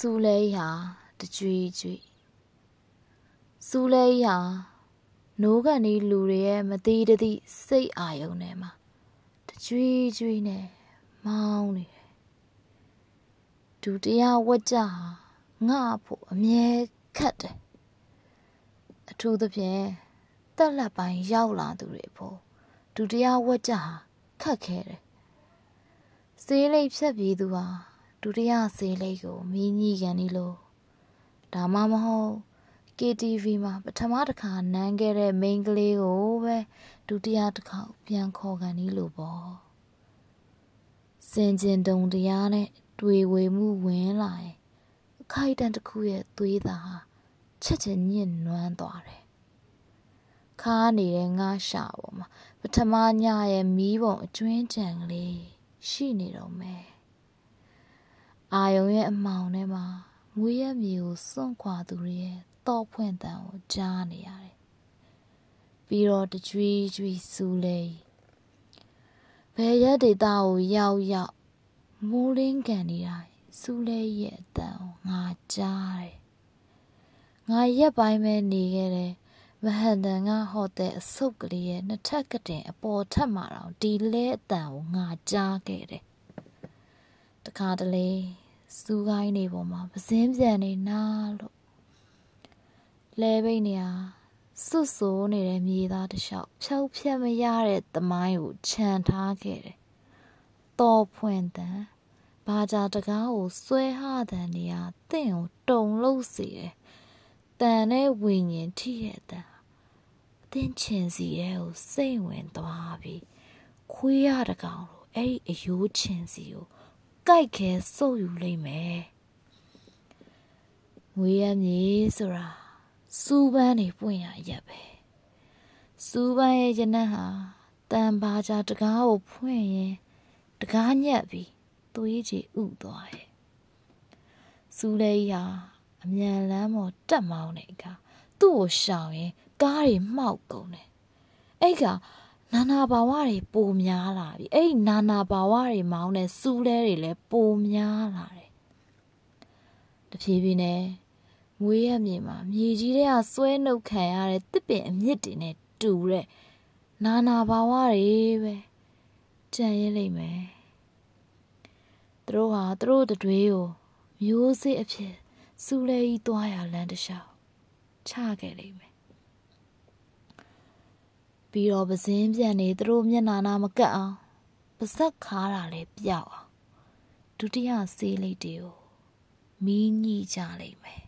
စူလဲရာတကြွေကြွေစူလဲရာနိုးကနေလူတွေရဲ့မသေးတသည့်စိတ်အာယုံထဲမှာတကြွေကြွေနဲ့မောင်းနေတယ်ဒုတိယဝကြဟာငါ့ဖို့အမြဲခတ်တယ်အထူးသဖြင့်တက်လက်ပိုင်းရောက်လာသူတွေဖို့ဒုတိယဝကြဟာခတ်ခဲတယ်စေးလိပ်ဖြတ်ပြီးသူဟာ ဒုတိယစေးလိပ်ကိုမီးညီကန်နေလို့ဒါမှမဟုတ် KTV မှာပထမတစ်ခါနမ်းခဲ့တဲ့မိန်းကလေးကိုပဲဒုတိယတစ်ခါပြန်ခေါ်ကန်နေလို့ပေါ့စင်ကျင်တုံတရားနဲ့တွေ့ဝေမှုဝင်လာရင်အခိုက်အတန့်တစ်ခုရဲ့သွေးသားဟာချက်ချင်းညှဉ်းနွမ်းသွားတယ်ခါနေတဲ့ငါရှာပေါ်မှာပထမညရဲ့မီးပုံအကျွင်းကြံကလေးရှိနေတော့မယ် အာယုံရဲ့အမောင်ထဲမှာမွေးရမြေကိုစွန့်ခွာသူတွေရဲ့တော့ဖွင့်တန်ကိုကြားနေရတယ်ပြီးတော့တကြွေးကြွေးစူးလေဘယ်ရက်ဒေတာကိုရောက်ရောက်မိုးလင်းကန်နေတိုင်းစူးလေရဲ့အတန်ကိုငါကြားတယ်ငါရက်ပိုင်းပဲနေခဲ့တယ်မဟန်တန်ကဟိုတယ်အဆုပ်ကလေးရဲ့နှစ်ထပ်ကတင်အပေါ်ထပ်မှာတော့ဒီလဲအတန်ကိုငါကြားခဲ့တယ် တခါတလေစူးကိုင်းနေပေါ်မှာပစင်းပြန်နေနာလို့လဲပိတ်နေဟာစွတ်ဆိုးနေတဲ့မြေသားတစ်လျှောက်ဖြောက်ဖြက်မရတဲ့သမိုင်းကိုခြံထားခဲ့တယ်တော်ဖွင့်တန်ဘာကြတကားကိုဆွဲဟတဲ့နေရာတင့်ကိုတုံလို့စီတယ်တန်နဲ့ဝိညာဉ်ထိရဲ့တန်အတင်းချင်စီရဲ့ကိုစိတ်ဝင်သွားပြီးခွေးရတကောင်လို့အဲ့ဒီအယိုးချင်စီကို ကြိုက်ခဲစုပ်ယူလိုက်မယ်ငွေရမြေဆိုတာစူးပန်းနေပွင့်ရရက်ပဲစူးပန်းရဲ့ရနံ့ဟာတန်ပါကြတကားကိုဖွင့်ရင်တကားညက်ပြီးသွေးကြည်ဥသွားရဲ့စူးလေးဟာအမြန်လမ်းပေါ်တက်မောင်းတဲ့အခါသူ့ကိုရှောင်ရင်ကားတွေမှောက်ကုန်တယ်အဲ့က နာနာဘာဝတွေပိုများလာပြီအဲ့ဒီနာနာဘာဝတွေမောင်းတဲ့စူးလဲတွေလည်းပိုများလာတယ်တဖြည်းဖြည်းနဲ့မွေးရမြေမှာမြေကြီးတွေကဆွဲနှုတ်ခံရတဲ့တစ်ပင်အမြင့်တွေနဲ့တူတဲ့နာနာဘာဝတွေပဲကြံရင်လိမ့်မယ်သူတို့ဟာသူတို့တွေကိုမျိုးစေ့အဖြစ်စူးလဲကြီးသွားရလမ်းတစ်လျှောက်ချခဲ့လိမ့်မယ် ပြီးတော့ပစင်းပြန်နေသူတို့မျက်နာနာမကတ်အောင်ပါဇက်ခါတာလည်းပြောက်အောင်ဒုတိယဆေးလိပ်တွေကိုမီးညှိကြလိမ့်မယ်